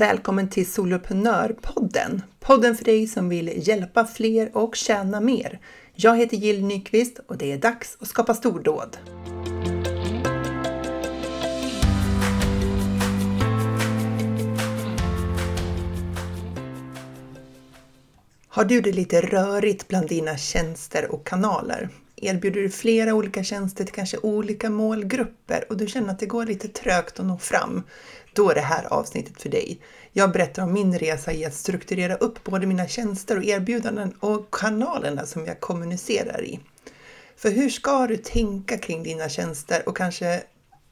Välkommen till Soloprenörpodden! Podden för dig som vill hjälpa fler och tjäna mer. Jag heter Jill Nyqvist och det är dags att skapa stordåd. Har du det lite rörigt bland dina tjänster och kanaler? Erbjuder du flera olika tjänster till kanske olika målgrupper och du känner att det går lite trögt att nå fram? Då är det här avsnittet för dig. Jag berättar om min resa i att strukturera upp både mina tjänster och erbjudanden och kanalerna som jag kommunicerar i. För hur ska du tänka kring dina tjänster och kanske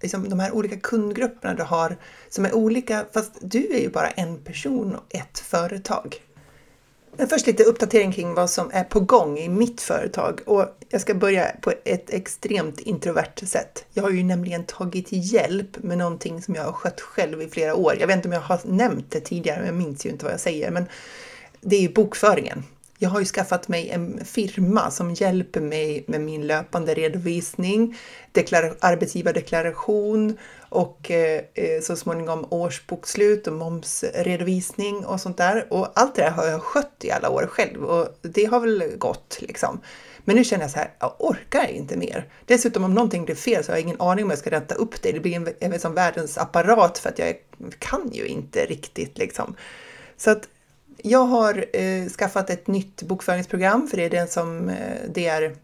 liksom de här olika kundgrupperna du har som är olika fast du är ju bara en person och ett företag. Men först lite uppdatering kring vad som är på gång i mitt företag och jag ska börja på ett extremt introvert sätt. Jag har ju nämligen tagit hjälp med någonting som jag har skött själv i flera år. Jag vet inte om jag har nämnt det tidigare, men jag minns ju inte vad jag säger, men det är ju bokföringen. Jag har ju skaffat mig en firma som hjälper mig med min löpande redovisning, arbetsgivardeklaration och eh, eh, så småningom årsbokslut och momsredovisning och sånt där. Och allt det där har jag skött i alla år själv och det har väl gått liksom. Men nu känner jag så här, jag orkar inte mer. Dessutom om någonting blir fel så har jag ingen aning om jag ska rätta upp det. Det blir en, en en världens apparat för att jag kan ju inte riktigt liksom. Så att jag har eh, skaffat ett nytt bokföringsprogram för det är den som eh, det är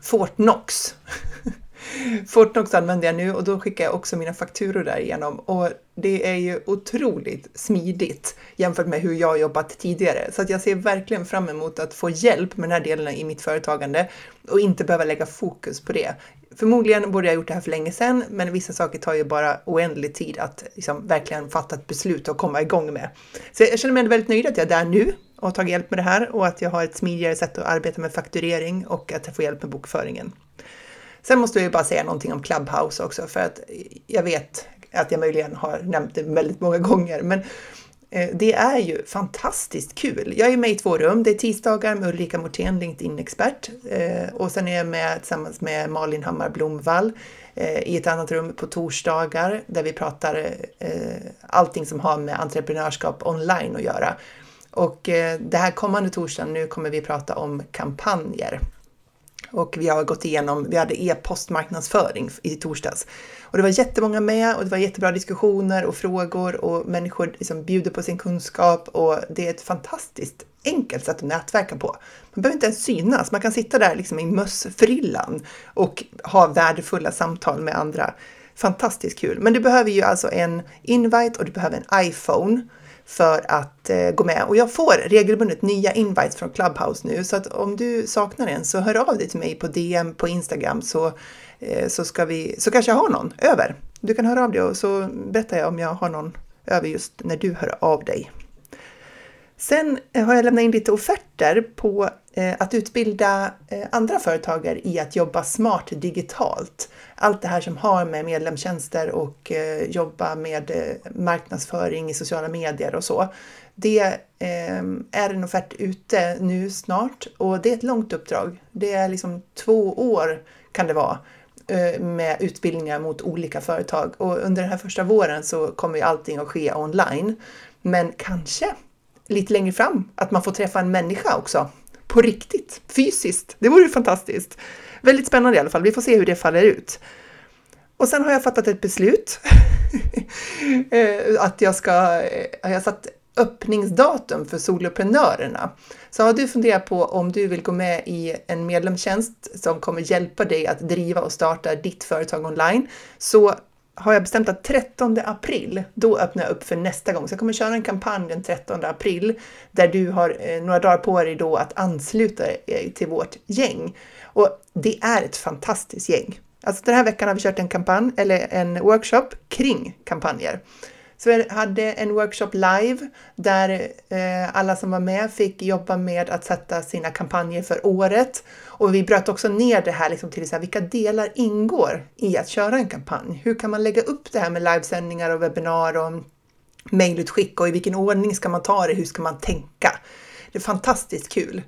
Fortnox. Fortnox använder jag nu och då skickar jag också mina fakturor därigenom och det är ju otroligt smidigt jämfört med hur jag jobbat tidigare. Så att jag ser verkligen fram emot att få hjälp med den här delen i mitt företagande och inte behöva lägga fokus på det. Förmodligen borde jag gjort det här för länge sedan, men vissa saker tar ju bara oändlig tid att liksom verkligen fatta ett beslut och komma igång med. Så jag känner mig väldigt nöjd att jag är där nu och har tagit hjälp med det här och att jag har ett smidigare sätt att arbeta med fakturering och att jag får hjälp med bokföringen. Sen måste jag ju bara säga någonting om Clubhouse också för att jag vet att jag möjligen har nämnt det väldigt många gånger, men Eh, det är ju fantastiskt kul. Jag är med i två rum. Det är tisdagar med Ulrika Mortén, LinkedIn-expert. Eh, och sen är jag med tillsammans med Malin Hammar Blomvall eh, i ett annat rum på torsdagar där vi pratar allting som har med entreprenörskap online att göra. Och det här kommande torsdagen nu kommer vi prata om kampanjer. Och vi har gått igenom, vi hade e-postmarknadsföring i torsdags. Och det var jättemånga med och det var jättebra diskussioner och frågor och människor liksom bjuder på sin kunskap och det är ett fantastiskt enkelt sätt att nätverka på. Man behöver inte ens synas, man kan sitta där liksom i mössfrillan och ha värdefulla samtal med andra. Fantastiskt kul! Men du behöver ju alltså en invite och du behöver en iPhone för att eh, gå med. Och jag får regelbundet nya invites från Clubhouse nu så att om du saknar en så hör av dig till mig på DM på Instagram så, eh, så, ska vi, så kanske jag har någon över. Du kan höra av dig och så berättar jag om jag har någon över just när du hör av dig. Sen eh, har jag lämnat in lite offerter på eh, att utbilda eh, andra företagare i att jobba smart digitalt. Allt det här som har med medlemstjänster och jobba med marknadsföring i sociala medier och så. Det är en offert ute nu snart och det är ett långt uppdrag. Det är liksom två år kan det vara med utbildningar mot olika företag och under den här första våren så kommer ju allting att ske online. Men kanske lite längre fram, att man får träffa en människa också. På riktigt, fysiskt. Det vore ju fantastiskt. Väldigt spännande i alla fall. Vi får se hur det faller ut. Och sen har jag fattat ett beslut. Eh, att jag ska, eh, jag har satt öppningsdatum för soloprenörerna. Så har du funderat på om du vill gå med i en medlemstjänst som kommer hjälpa dig att driva och starta ditt företag online så har jag bestämt att 13 april, då öppnar jag upp för nästa gång. Så jag kommer köra en kampanj den 13 april där du har eh, några dagar på dig då att ansluta dig till vårt gäng. Och det är ett fantastiskt gäng. Alltså den här veckan har vi kört en kampanj eller en workshop kring kampanjer. Så vi hade en workshop live där eh, alla som var med fick jobba med att sätta sina kampanjer för året. Och vi bröt också ner det här liksom till så här, vilka delar ingår i att köra en kampanj? Hur kan man lägga upp det här med livesändningar och webbinar och mejlutskick och i vilken ordning ska man ta det? Hur ska man tänka? Det är fantastiskt kul.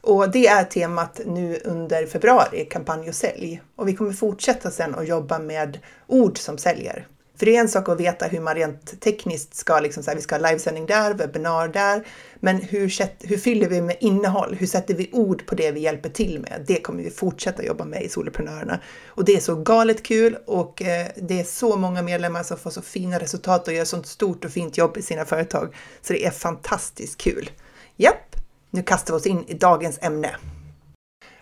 Och det är temat nu under februari, kampanj och sälj. Och vi kommer fortsätta sen att jobba med ord som säljer för det är en sak att veta hur man rent tekniskt ska, liksom så här, vi ska ha livesändning där, webbinar där, men hur, hur fyller vi med innehåll? Hur sätter vi ord på det vi hjälper till med? Det kommer vi fortsätta jobba med i Soloprenörerna. Och det är så galet kul och eh, det är så många medlemmar som får så fina resultat och gör sånt stort och fint jobb i sina företag. Så det är fantastiskt kul. Japp, nu kastar vi oss in i dagens ämne.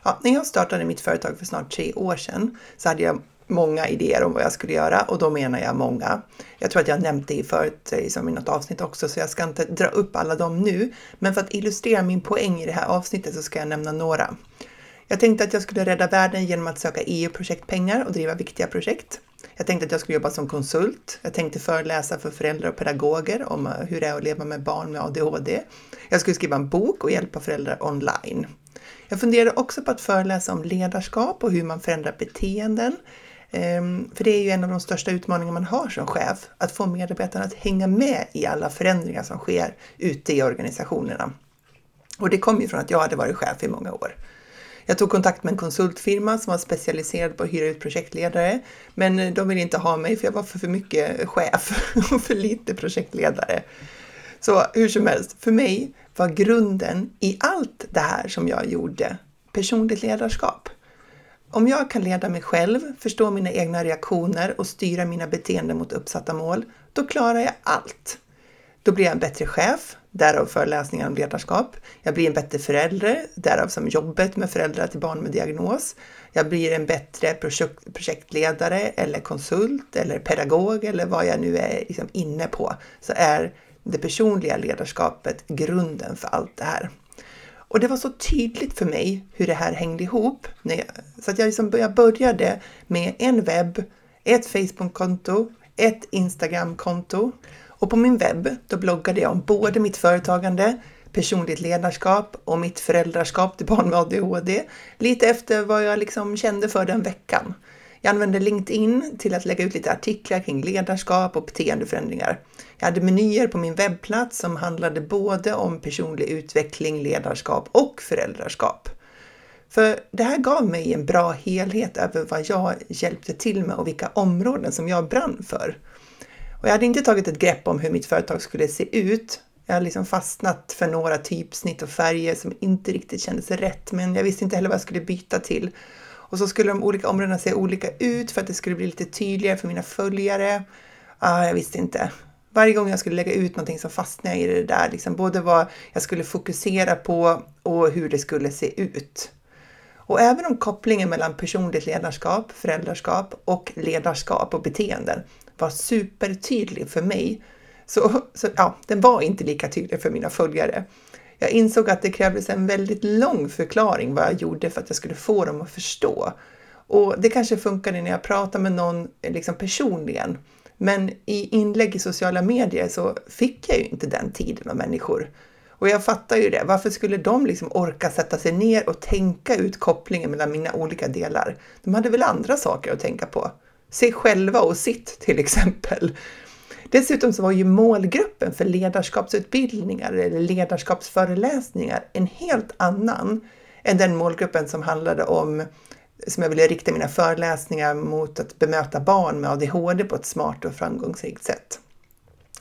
Ja, när jag startade mitt företag för snart tre år sedan så hade jag många idéer om vad jag skulle göra och då menar jag många. Jag tror att jag nämnt det förut liksom i något avsnitt också så jag ska inte dra upp alla dem nu. Men för att illustrera min poäng i det här avsnittet så ska jag nämna några. Jag tänkte att jag skulle rädda världen genom att söka EU-projektpengar och driva viktiga projekt. Jag tänkte att jag skulle jobba som konsult. Jag tänkte föreläsa för föräldrar och pedagoger om eh, hur det är att leva med barn med ADHD. Jag skulle skriva en bok och hjälpa föräldrar online. Jag funderade också på att föreläsa om ledarskap och hur man förändrar beteenden. Ehm, för det är ju en av de största utmaningarna man har som chef, att få medarbetarna att hänga med i alla förändringar som sker ute i organisationerna. Och det kom ju från att jag hade varit chef i många år. Jag tog kontakt med en konsultfirma som var specialiserad på att hyra ut projektledare, men eh, de ville inte ha mig för jag var för mycket chef och för lite projektledare. Så hur som helst, för mig var grunden i allt det här som jag gjorde personligt ledarskap. Om jag kan leda mig själv, förstå mina egna reaktioner och styra mina beteenden mot uppsatta mål, då klarar jag allt. Då blir jag en bättre chef, därav föreläsningar om ledarskap. Jag blir en bättre förälder, därav som jobbet med föräldrar till barn med diagnos. Jag blir en bättre projekt, projektledare eller konsult eller pedagog eller vad jag nu är liksom inne på, så är det personliga ledarskapet grunden för allt det här. Och det var så tydligt för mig hur det här hängde ihop. Så att jag, liksom, jag började med en webb, ett Facebook-konto, ett Instagram-konto. Och på min webb, då bloggade jag om både mitt företagande, personligt ledarskap och mitt föräldraskap till barn med ADHD. Lite efter vad jag liksom kände för den veckan. Jag använde LinkedIn till att lägga ut lite artiklar kring ledarskap och beteendeförändringar. Jag hade menyer på min webbplats som handlade både om personlig utveckling, ledarskap och föräldraskap. För det här gav mig en bra helhet över vad jag hjälpte till med och vilka områden som jag brann för. Och jag hade inte tagit ett grepp om hur mitt företag skulle se ut. Jag hade liksom fastnat för några typsnitt och färger som inte riktigt kändes rätt, men jag visste inte heller vad jag skulle byta till. Och så skulle de olika områdena se olika ut för att det skulle bli lite tydligare för mina följare. Ah, jag visste inte. Varje gång jag skulle lägga ut någonting så fastnade jag i det där, liksom både vad jag skulle fokusera på och hur det skulle se ut. Och även om kopplingen mellan personligt ledarskap, föräldraskap och ledarskap och beteenden var supertydlig för mig, så, så ja, den var inte lika tydlig för mina följare. Jag insåg att det krävdes en väldigt lång förklaring vad jag gjorde för att jag skulle få dem att förstå. Och det kanske funkade när jag pratade med någon eh, liksom personligen. Men i inlägg i sociala medier så fick jag ju inte den tiden av människor. Och jag fattar ju det. Varför skulle de liksom orka sätta sig ner och tänka ut kopplingen mellan mina olika delar? De hade väl andra saker att tänka på. Sig själva och sitt till exempel. Dessutom så var ju målgruppen för ledarskapsutbildningar eller ledarskapsföreläsningar en helt annan än den målgruppen som handlade om som jag ville rikta mina föreläsningar mot att bemöta barn med ADHD på ett smart och framgångsrikt sätt.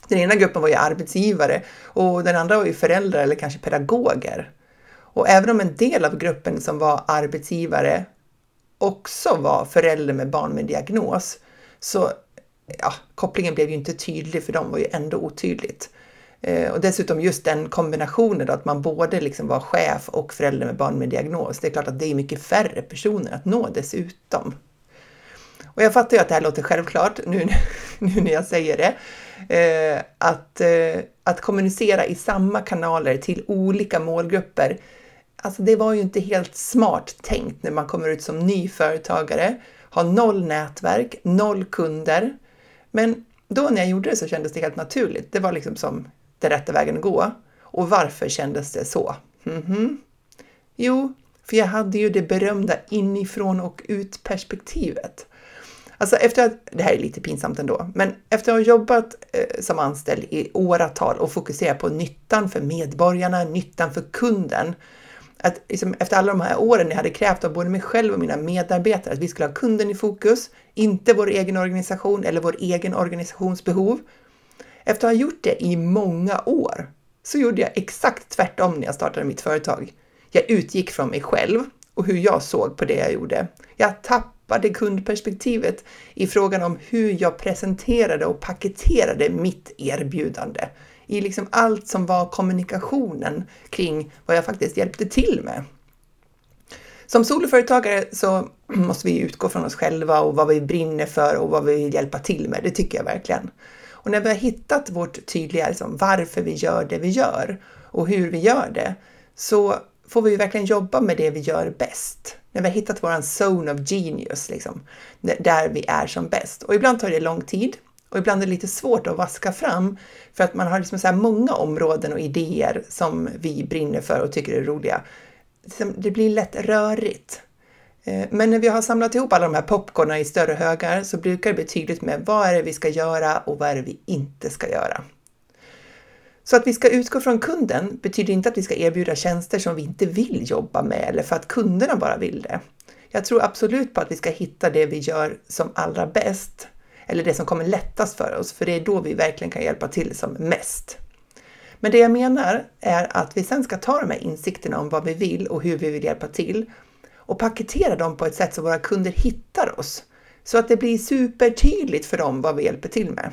Den ena gruppen var ju arbetsgivare och den andra var ju föräldrar eller kanske pedagoger. Och även om en del av gruppen som var arbetsgivare också var förälder med barn med diagnos så ja, kopplingen blev ju inte tydlig för dem var ju ändå otydligt. Eh, och dessutom just den kombinationen då, att man både liksom var chef och förälder med barn med diagnos. Det är klart att det är mycket färre personer att nå dessutom. Och jag fattar ju att det här låter självklart nu, nu när jag säger det. Eh, att, eh, att kommunicera i samma kanaler till olika målgrupper. Alltså det var ju inte helt smart tänkt när man kommer ut som ny företagare, har noll nätverk, noll kunder. Men då när jag gjorde det så kändes det helt naturligt. Det var liksom som den rätta vägen att gå. Och varför kändes det så? Mm -hmm. Jo, för jag hade ju det berömda inifrån och ut perspektivet. Alltså efter att, det här är lite pinsamt ändå, men efter att ha jobbat eh, som anställd i åratal och fokuserat på nyttan för medborgarna, nyttan för kunden, att liksom, efter alla de här åren jag hade krävt av både mig själv och mina medarbetare att vi skulle ha kunden i fokus, inte vår egen organisation eller vår egen organisations behov. Efter att ha gjort det i många år så gjorde jag exakt tvärtom när jag startade mitt företag. Jag utgick från mig själv och hur jag såg på det jag gjorde. Jag tappade kundperspektivet i frågan om hur jag presenterade och paketerade mitt erbjudande. I liksom allt som var kommunikationen kring vad jag faktiskt hjälpte till med. Som soloföretagare så måste vi utgå från oss själva och vad vi brinner för och vad vi vill hjälpa till med. Det tycker jag verkligen. Och när vi har hittat vårt tydliga liksom, varför vi gör det vi gör och hur vi gör det så får vi verkligen jobba med det vi gör bäst. När vi har hittat våran zone of genius, liksom, där vi är som bäst. Och ibland tar det lång tid och ibland är det lite svårt att vaska fram för att man har liksom så många områden och idéer som vi brinner för och tycker är roliga. Liksom, det blir lätt rörigt. Eh, men när vi har samlat ihop alla de här popcornen i större högar så brukar det bli tydligt med vad är det vi ska göra och vad är det vi inte ska göra. Så att vi ska utgå från kunden betyder inte att vi ska erbjuda tjänster som vi inte vill jobba med eller för att kunderna bara vill det. Jag tror absolut på att vi ska hitta det vi gör som allra bäst eller det som kommer lättast för oss, för det är då vi verkligen kan hjälpa till som mest. Men det jag menar är att vi sen ska ta de här insikterna om vad vi vill och hur vi vill hjälpa till och paketera dem på ett sätt så våra kunder hittar oss så att det blir supertydligt för dem vad vi hjälper till med.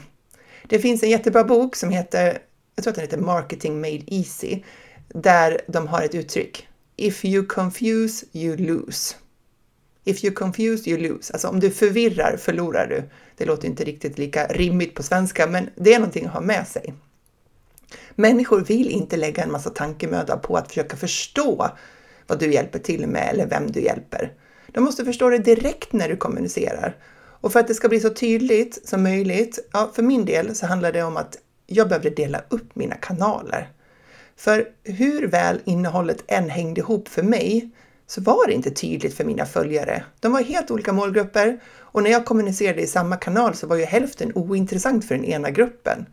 Det finns en jättebra bok som heter, jag tror att den heter Marketing Made Easy, där de har ett uttryck. If you confuse, you lose. If you confuse, you lose. Alltså om du förvirrar förlorar du. Det låter inte riktigt lika rimmigt på svenska, men det är någonting att ha med sig. Människor vill inte lägga en massa tankemöda på att försöka förstå vad du hjälper till med eller vem du hjälper. De måste förstå det direkt när du kommunicerar. Och för att det ska bli så tydligt som möjligt, ja, för min del så handlar det om att jag behövde dela upp mina kanaler. För hur väl innehållet än hängde ihop för mig så var det inte tydligt för mina följare. De var helt olika målgrupper och när jag kommunicerade i samma kanal så var ju hälften ointressant för den ena gruppen.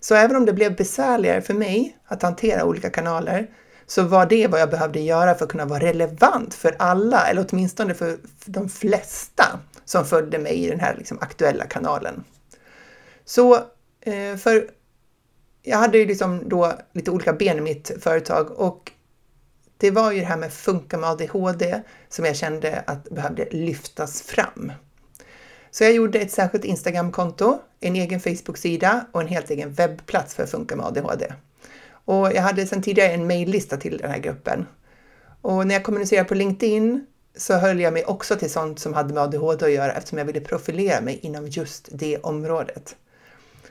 Så även om det blev besvärligare för mig att hantera olika kanaler så var det vad jag behövde göra för att kunna vara relevant för alla, eller åtminstone för de flesta som följde mig i den här liksom aktuella kanalen. Så eh, för jag hade ju liksom då lite olika ben i mitt företag och det var ju det här med funka med ADHD som jag kände att behövde lyftas fram. Så jag gjorde ett särskilt Instagramkonto, en egen Facebook-sida och en helt egen webbplats för Funka med ADHD. Och jag hade sedan tidigare en mejllista till den här gruppen. Och när jag kommunicerade på LinkedIn så höll jag mig också till sånt som hade med ADHD att göra eftersom jag ville profilera mig inom just det området.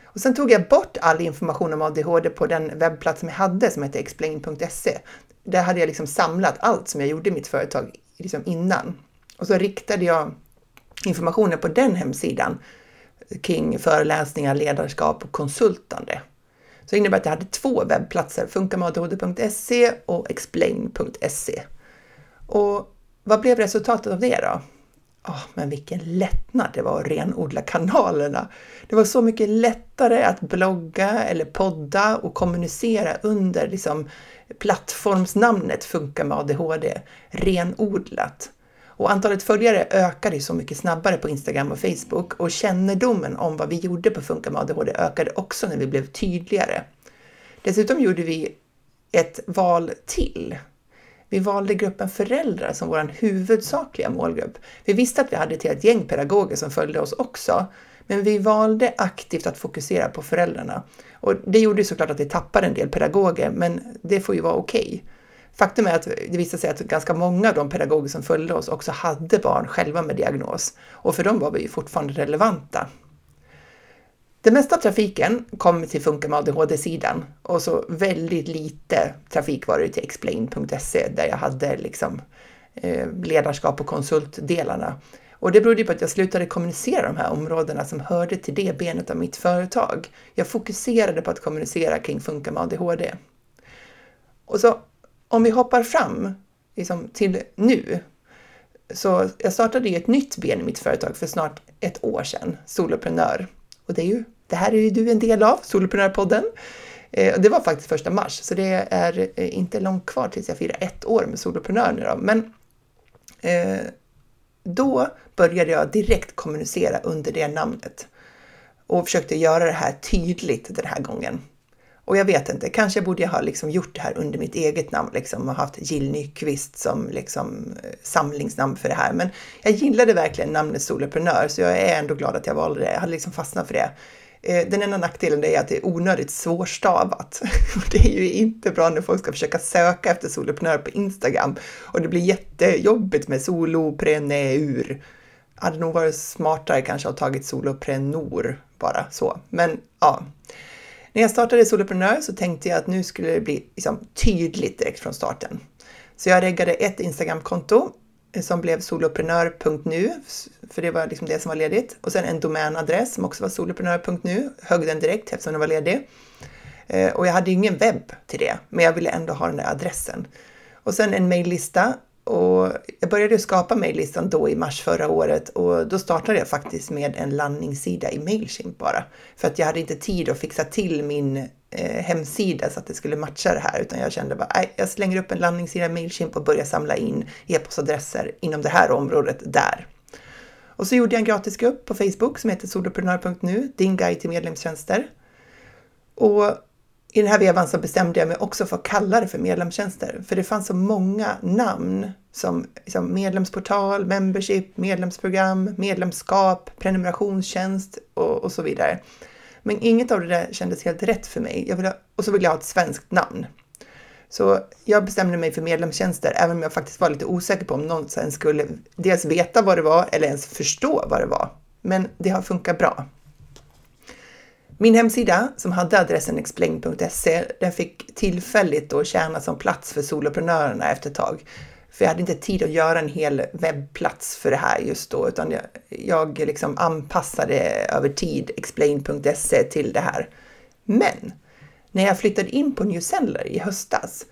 Och sen tog jag bort all information om ADHD på den webbplats som jag hade som hette explain.se. Där hade jag liksom samlat allt som jag gjorde i mitt företag liksom innan. Och så riktade jag informationen på den hemsidan kring föreläsningar, ledarskap och konsultande. Så det innebär att jag hade två webbplatser, funkamadhd.se och explain.se. Och vad blev resultatet av det då? Oh, men vilken lättnad det var att renodla kanalerna. Det var så mycket lättare att blogga eller podda och kommunicera under liksom, plattformsnamnet Funka med ADHD, renodlat. Och antalet följare ökade så mycket snabbare på Instagram och Facebook och kännedomen om vad vi gjorde på Funka med ADHD ökade också när vi blev tydligare. Dessutom gjorde vi ett val till. Vi valde gruppen föräldrar som vår huvudsakliga målgrupp. Vi visste att vi hade ett helt gäng pedagoger som följde oss också, men vi valde aktivt att fokusera på föräldrarna. Och det gjorde såklart att vi tappade en del pedagoger, men det får ju vara okej. Okay. Faktum är att det visade sig att ganska många av de pedagoger som följde oss också hade barn själva med diagnos och för dem var vi ju fortfarande relevanta. Det mesta av trafiken kom till Funka med ADHD-sidan och så väldigt lite trafik var det till explain.se där jag hade liksom eh, ledarskap och konsultdelarna. Och det berodde på att jag slutade kommunicera de här områdena som hörde till det benet av mitt företag. Jag fokuserade på att kommunicera kring Funka med ADHD. Och så om vi hoppar fram liksom, till nu. Så jag startade ju ett nytt ben i mitt företag för snart ett år sedan, Soloprenör. Och det, är ju, det här är ju du en del av, Soloprenörpodden. Eh, det var faktiskt första mars, så det är eh, inte långt kvar tills jag firar ett år med soloprenör nu då. Men eh, då började jag direkt kommunicera under det namnet och försökte göra det här tydligt den här gången. Och jag vet inte, kanske borde jag ha liksom gjort det här under mitt eget namn liksom och haft Jill Nyqvist som liksom eh, samlingsnamn för det här. Men jag gillade verkligen namnet soloprenör så jag är ändå glad att jag valde det. Jag hade liksom fastnat för det. Eh, den enda nackdelen är att det är onödigt svårstavat. Det är ju inte bra när folk ska försöka söka efter soloprenör på Instagram och det blir jättejobbigt med solopreneur. Hade nog varit smartare kanske att ha tagit soloprenor bara så. Men ja, när jag startade Soloprenör så tänkte jag att nu skulle det bli liksom tydligt direkt från starten. Så jag reggade ett Instagramkonto som blev soloprenör.nu, för det var liksom det som var ledigt. Och sen en domänadress som också var soloprenör.nu, högg den direkt eftersom den var ledig. Eh, och jag hade ingen webb till det, men jag ville ändå ha den där adressen. Och sen en mejllista och jag började skapa mejllistan då i mars förra året och då startade jag faktiskt med en landningssida i Mailchimp bara. För att jag hade inte tid att fixa till min eh, hemsida så att det skulle matcha det här utan jag kände bara, nej, jag slänger upp en landningssida i Mailchimp och börjar samla in e-postadresser inom det här området där. Och så gjorde jag en gratisgrupp på Facebook som heter soloprenör.nu, din guide till medlemstjänster. Och i den här vevan så bestämde jag mig också för att kalla det för medlemstjänster, för det fanns så många namn som liksom medlemsportal, membership, medlemsprogram, medlemskap, prenumerationstjänst och, och, så vidare. Men inget av det där kändes helt rätt för mig. Jag ville, och så ville jag ha ett svenskt namn. Så jag bestämde mig för medlemstjänster, även om jag faktiskt var lite osäker på om någon sen skulle dels veta vad det var eller ens förstå vad det var. Men det har funkat bra. Min hemsida som hade adressen explain.se, den fick tillfälligt då tjäna som plats för soloprenörerna efter ett tag. För jag hade inte tid att göra en hel webbplats för det här just då, utan jag, jag liksom anpassade över tid explain.se till det här. Men när jag flyttade in på New Seller i höstas,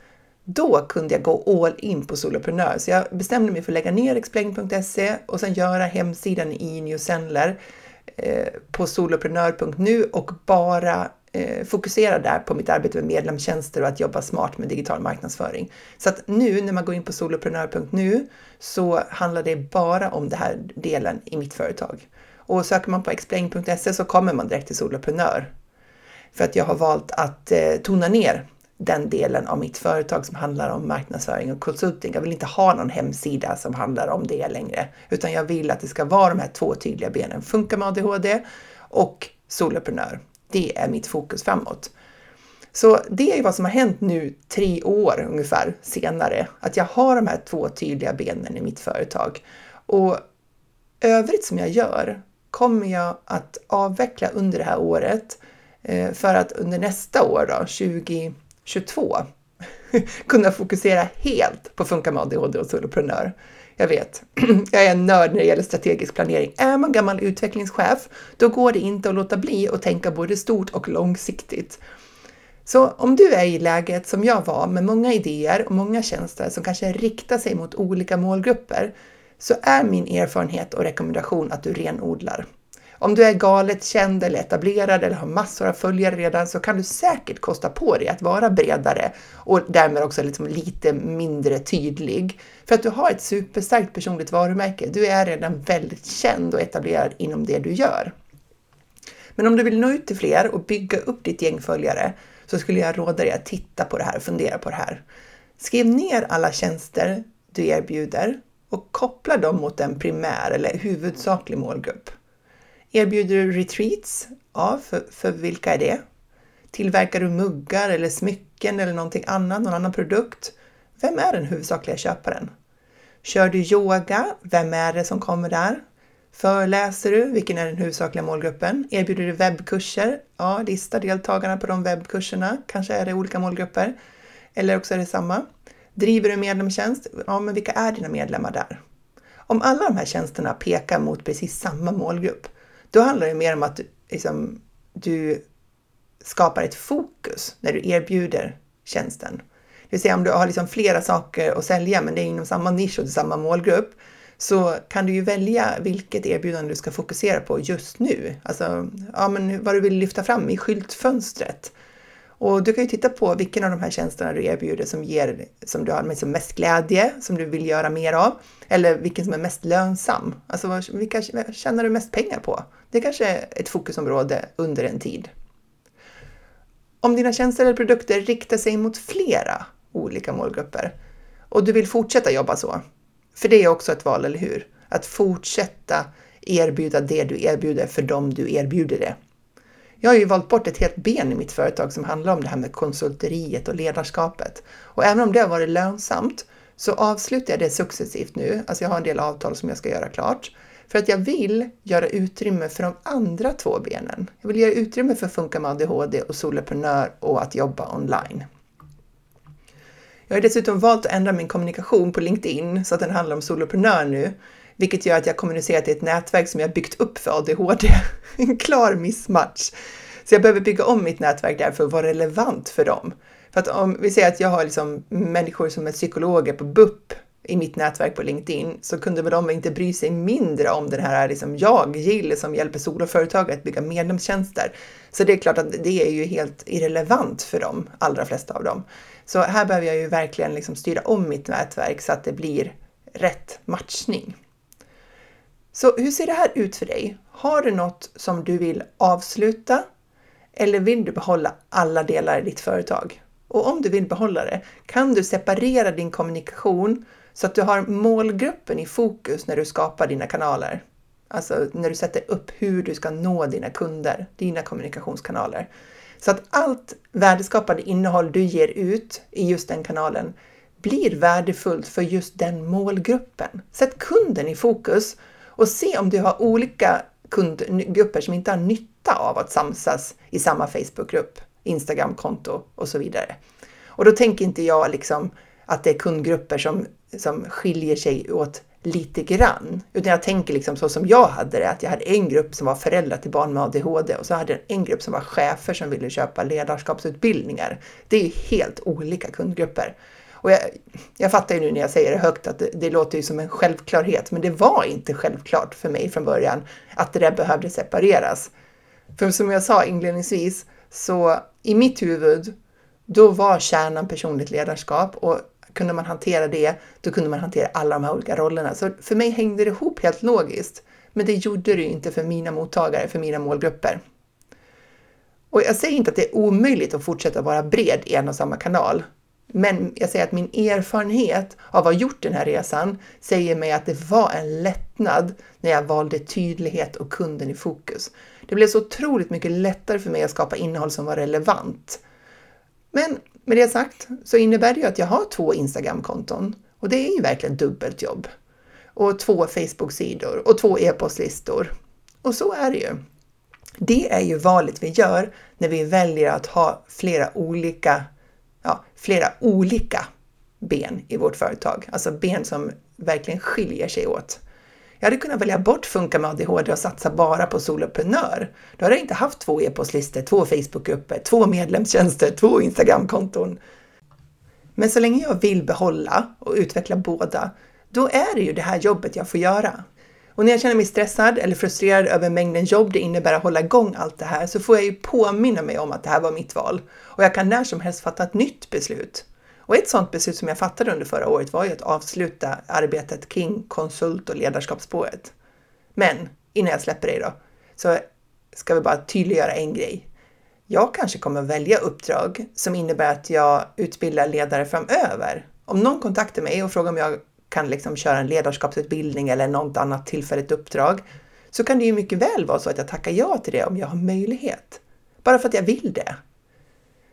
då kunde jag gå all in på soloprenör. Så jag bestämde mig för att lägga ner explain.se och sen göra hemsidan i New Seller Eh, på soloprenör.nu och bara eh, fokusera där på mitt arbete med medlemstjänster och att jobba smart med digital marknadsföring. Så att nu när man går in på soloprenör.nu så handlar det bara om den här delen i mitt företag. Och söker man på explain.se så kommer man direkt till soloprenör. För att jag har valt att eh, tona ner den delen av mitt företag som handlar om marknadsföring och konsulting. Jag vill inte ha någon hemsida som handlar om det längre, utan jag vill att det ska vara de här två tydliga benen. Funka med ADHD och soloprenör. Det är mitt fokus framåt. Så det är vad som har hänt nu tre år ungefär senare, att jag har de här två tydliga benen i mitt företag. Och övrigt som jag gör kommer jag att avveckla under det här året eh, för att under nästa år, då, 20 22 kunna fokusera helt på Funka med ADHD och soloprenör. Jag vet, jag är en nörd när det gäller strategisk planering. Är man gammal utvecklingschef, då går det inte att låta bli att tänka både stort och långsiktigt. Så om du är i läget som jag var med många idéer och många tjänster som kanske riktar sig mot olika målgrupper, så är min erfarenhet och rekommendation att du renodlar. Om du är galet känd eller etablerad eller har massor av följare redan så kan du säkert kosta på dig att vara bredare och därmed också liksom lite mindre tydlig. För att du har ett superstarkt personligt varumärke. Du är redan väldigt känd och etablerad inom det du gör. Men om du vill nå ut till fler och bygga upp ditt gäng följare så skulle jag råda dig att titta på det här och fundera på det här. Skriv ner alla tjänster du erbjuder och koppla dem mot en primär eller huvudsaklig målgrupp. Erbjuder du retreats? Ja, för, för vilka är det? Tillverkar du muggar eller smycken eller någonting annat, någon annan produkt? Vem är den huvudsakliga köparen? Kör du yoga? Vem är det som kommer där? Föreläser du? Vilken är den huvudsakliga målgruppen? Erbjuder du webbkurser? Ja, lista deltagarna på de webbkurserna. Kanske är det olika målgrupper. Eller också är det samma. Driver du medlemstjänst? Ja, men vilka är dina medlemmar där? Om alla de här tjänsterna pekar mot precis samma målgrupp, då handlar det mer om att liksom, du skapar ett fokus när du erbjuder tjänsten. Det vill säga om du har liksom flera saker att sälja men det är inom samma nisch och samma målgrupp så kan du ju välja vilket erbjudande du ska fokusera på just nu. Alltså ja, men vad du vill lyfta fram i skyltfönstret. Och du kan ju titta på vilken av de här tjänsterna du erbjuder som ger, som du har liksom mest glädje, som du vill göra mer av, eller vilken som är mest lönsam. Alltså vilka tjänar du mest pengar på? Det är kanske är ett fokusområde under en tid. Om dina tjänster eller produkter riktar sig mot flera olika målgrupper och du vill fortsätta jobba så, för det är också ett val, eller hur? Att fortsätta erbjuda det du erbjuder för dem du erbjuder det. Jag har ju valt bort ett helt ben i mitt företag som handlar om det här med konsulteriet och ledarskapet. Och även om det har varit lönsamt så avslutar jag det successivt nu. Alltså jag har en del avtal som jag ska göra klart. För att jag vill göra utrymme för de andra två benen. Jag vill göra utrymme för att Funka med ADHD och Soloprenör och att jobba online. Jag har dessutom valt att ändra min kommunikation på LinkedIn så att den handlar om soloprenör nu, vilket gör att jag kommunicerar till ett nätverk som jag byggt upp för ADHD. En klar missmatch. Så jag behöver bygga om mitt nätverk där för att vara relevant för dem. För att om vi säger att jag har liksom människor som är psykologer på BUP i mitt nätverk på LinkedIn så kunde väl de inte bry sig mindre om den här liksom jag, Jill, som hjälper soloföretag att bygga medlemstjänster. Så det är klart att det är ju helt irrelevant för de allra flesta av dem. Så här behöver jag ju verkligen liksom styra om mitt nätverk så att det blir rätt matchning. Så hur ser det här ut för dig? Har du något som du vill avsluta eller vill du behålla alla delar i ditt företag? Och om du vill behålla det, kan du separera din kommunikation så att du har målgruppen i fokus när du skapar dina kanaler? Alltså när du sätter upp hur du ska nå dina kunder, dina kommunikationskanaler. Så att allt värdeskapande innehåll du ger ut i just den kanalen blir värdefullt för just den målgruppen. Sätt kunden i fokus och se om du har olika kundgrupper som inte har nytta av att samsas i samma Facebookgrupp, Instagramkonto och så vidare. Och då tänker inte jag liksom att det är kundgrupper som, som skiljer sig åt lite grann. Utan jag tänker liksom så som jag hade det, att jag hade en grupp som var föräldrar till barn med ADHD och så hade jag en grupp som var chefer som ville köpa ledarskapsutbildningar. Det är ju helt olika kundgrupper. Och jag, jag fattar ju nu när jag säger det högt att det, det, låter ju som en självklarhet, men det var inte självklart för mig från början att det där behövde separeras. För som jag sa inledningsvis, så i mitt huvud, då var kärnan personligt ledarskap och kunde man hantera det, då kunde man hantera alla de här olika rollerna. Så för mig hängde det ihop helt logiskt. Men det gjorde det ju inte för mina mottagare, för mina målgrupper. Och jag säger inte att det är omöjligt att fortsätta vara bred i en och samma kanal. Men jag säger att min erfarenhet av att ha gjort den här resan säger mig att det var en lättnad när jag valde tydlighet och kunden i fokus. Det blev så otroligt mycket lättare för mig att skapa innehåll som var relevant. Men med det sagt så innebär det ju att jag har två Instagram-konton och det är ju verkligen dubbelt jobb. Och två Facebook-sidor och två e-postlistor. Och så är det ju. Det är ju valet vi gör när vi väljer att ha flera olika, ja, flera olika ben i vårt företag. Alltså ben som verkligen skiljer sig åt. Jag hade kunnat välja bort Funka med ADHD och satsa bara på soloprenör. Då hade jag inte haft två e-postlistor, två Facebookgrupper, två medlemstjänster, två Instagramkonton. Men så länge jag vill behålla och utveckla båda, då är det ju det här jobbet jag får göra. Och när jag känner mig stressad eller frustrerad över mängden jobb det innebär att hålla igång allt det här så får jag ju påminna mig om att det här var mitt val. Och jag kan när som helst fatta ett nytt beslut. Och ett sådant beslut som jag fattade under förra året var ju att avsluta arbetet kring konsult och ledarskapsspåret. Men innan jag släpper dig då, så ska vi bara tydliggöra en grej. Jag kanske kommer välja uppdrag som innebär att jag utbildar ledare framöver. Om någon kontaktar mig och frågar om jag kan liksom köra en ledarskapsutbildning eller något annat tillfälligt uppdrag, så kan det ju mycket väl vara så att jag tackar ja till det om jag har möjlighet. Bara för att jag vill det.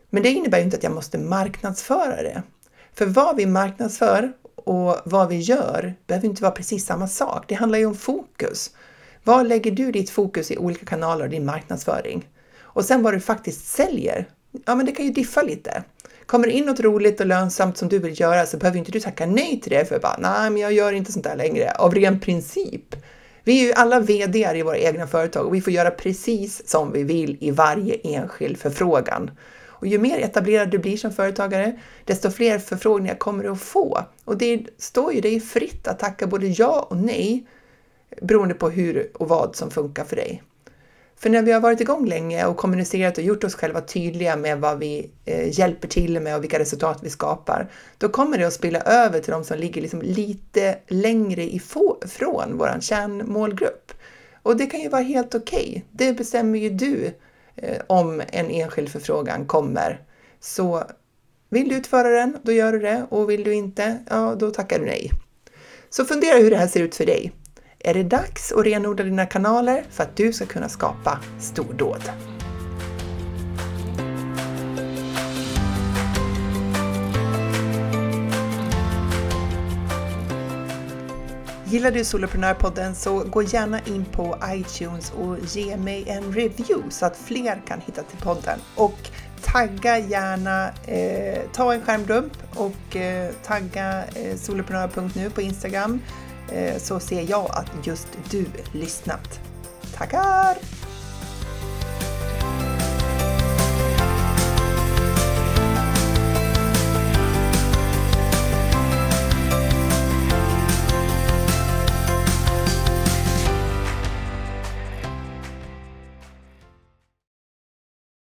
Men det innebär ju inte att jag måste marknadsföra det. För vad vi marknadsför och vad vi gör behöver inte vara precis samma sak. Det handlar ju om fokus. Var lägger du ditt fokus i olika kanaler och din marknadsföring? Och sen vad du faktiskt säljer, ja men det kan ju diffa lite. Kommer det in något roligt och lönsamt som du vill göra så behöver inte du tacka nej till det för bara nej, men jag gör inte sånt där längre av ren princip. Vi är ju alla VD i våra egna företag och vi får göra precis som vi vill i varje enskild förfrågan. Och ju mer etablerad du blir som företagare, desto fler förfrågningar kommer du att få. Och det står ju dig fritt att tacka både ja och nej beroende på hur och vad som funkar för dig. För när vi har varit igång länge och kommunicerat och gjort oss själva tydliga med vad vi eh, hjälper till med och vilka resultat vi skapar, då kommer det att spilla över till de som ligger liksom lite längre ifrån vår kärnmålgrupp. Och det kan ju vara helt okej. Okay. Det bestämmer ju du eh, om en enskild förfrågan kommer. Så vill du utföra den, då gör du det och vill du inte, ja, då tackar du nej. Så fundera hur det här ser ut för dig. Är det dags att renodla dina kanaler för att du ska kunna skapa stordåd? Gillar du Soloprenörpodden så gå gärna in på iTunes och ge mig en review så att fler kan hitta till podden. Och tagga gärna, eh, ta en skärmdump och eh, tagga eh, soloprenör.nu på Instagram eh, Eh, så ser jag att just du lyssnat. Tackar!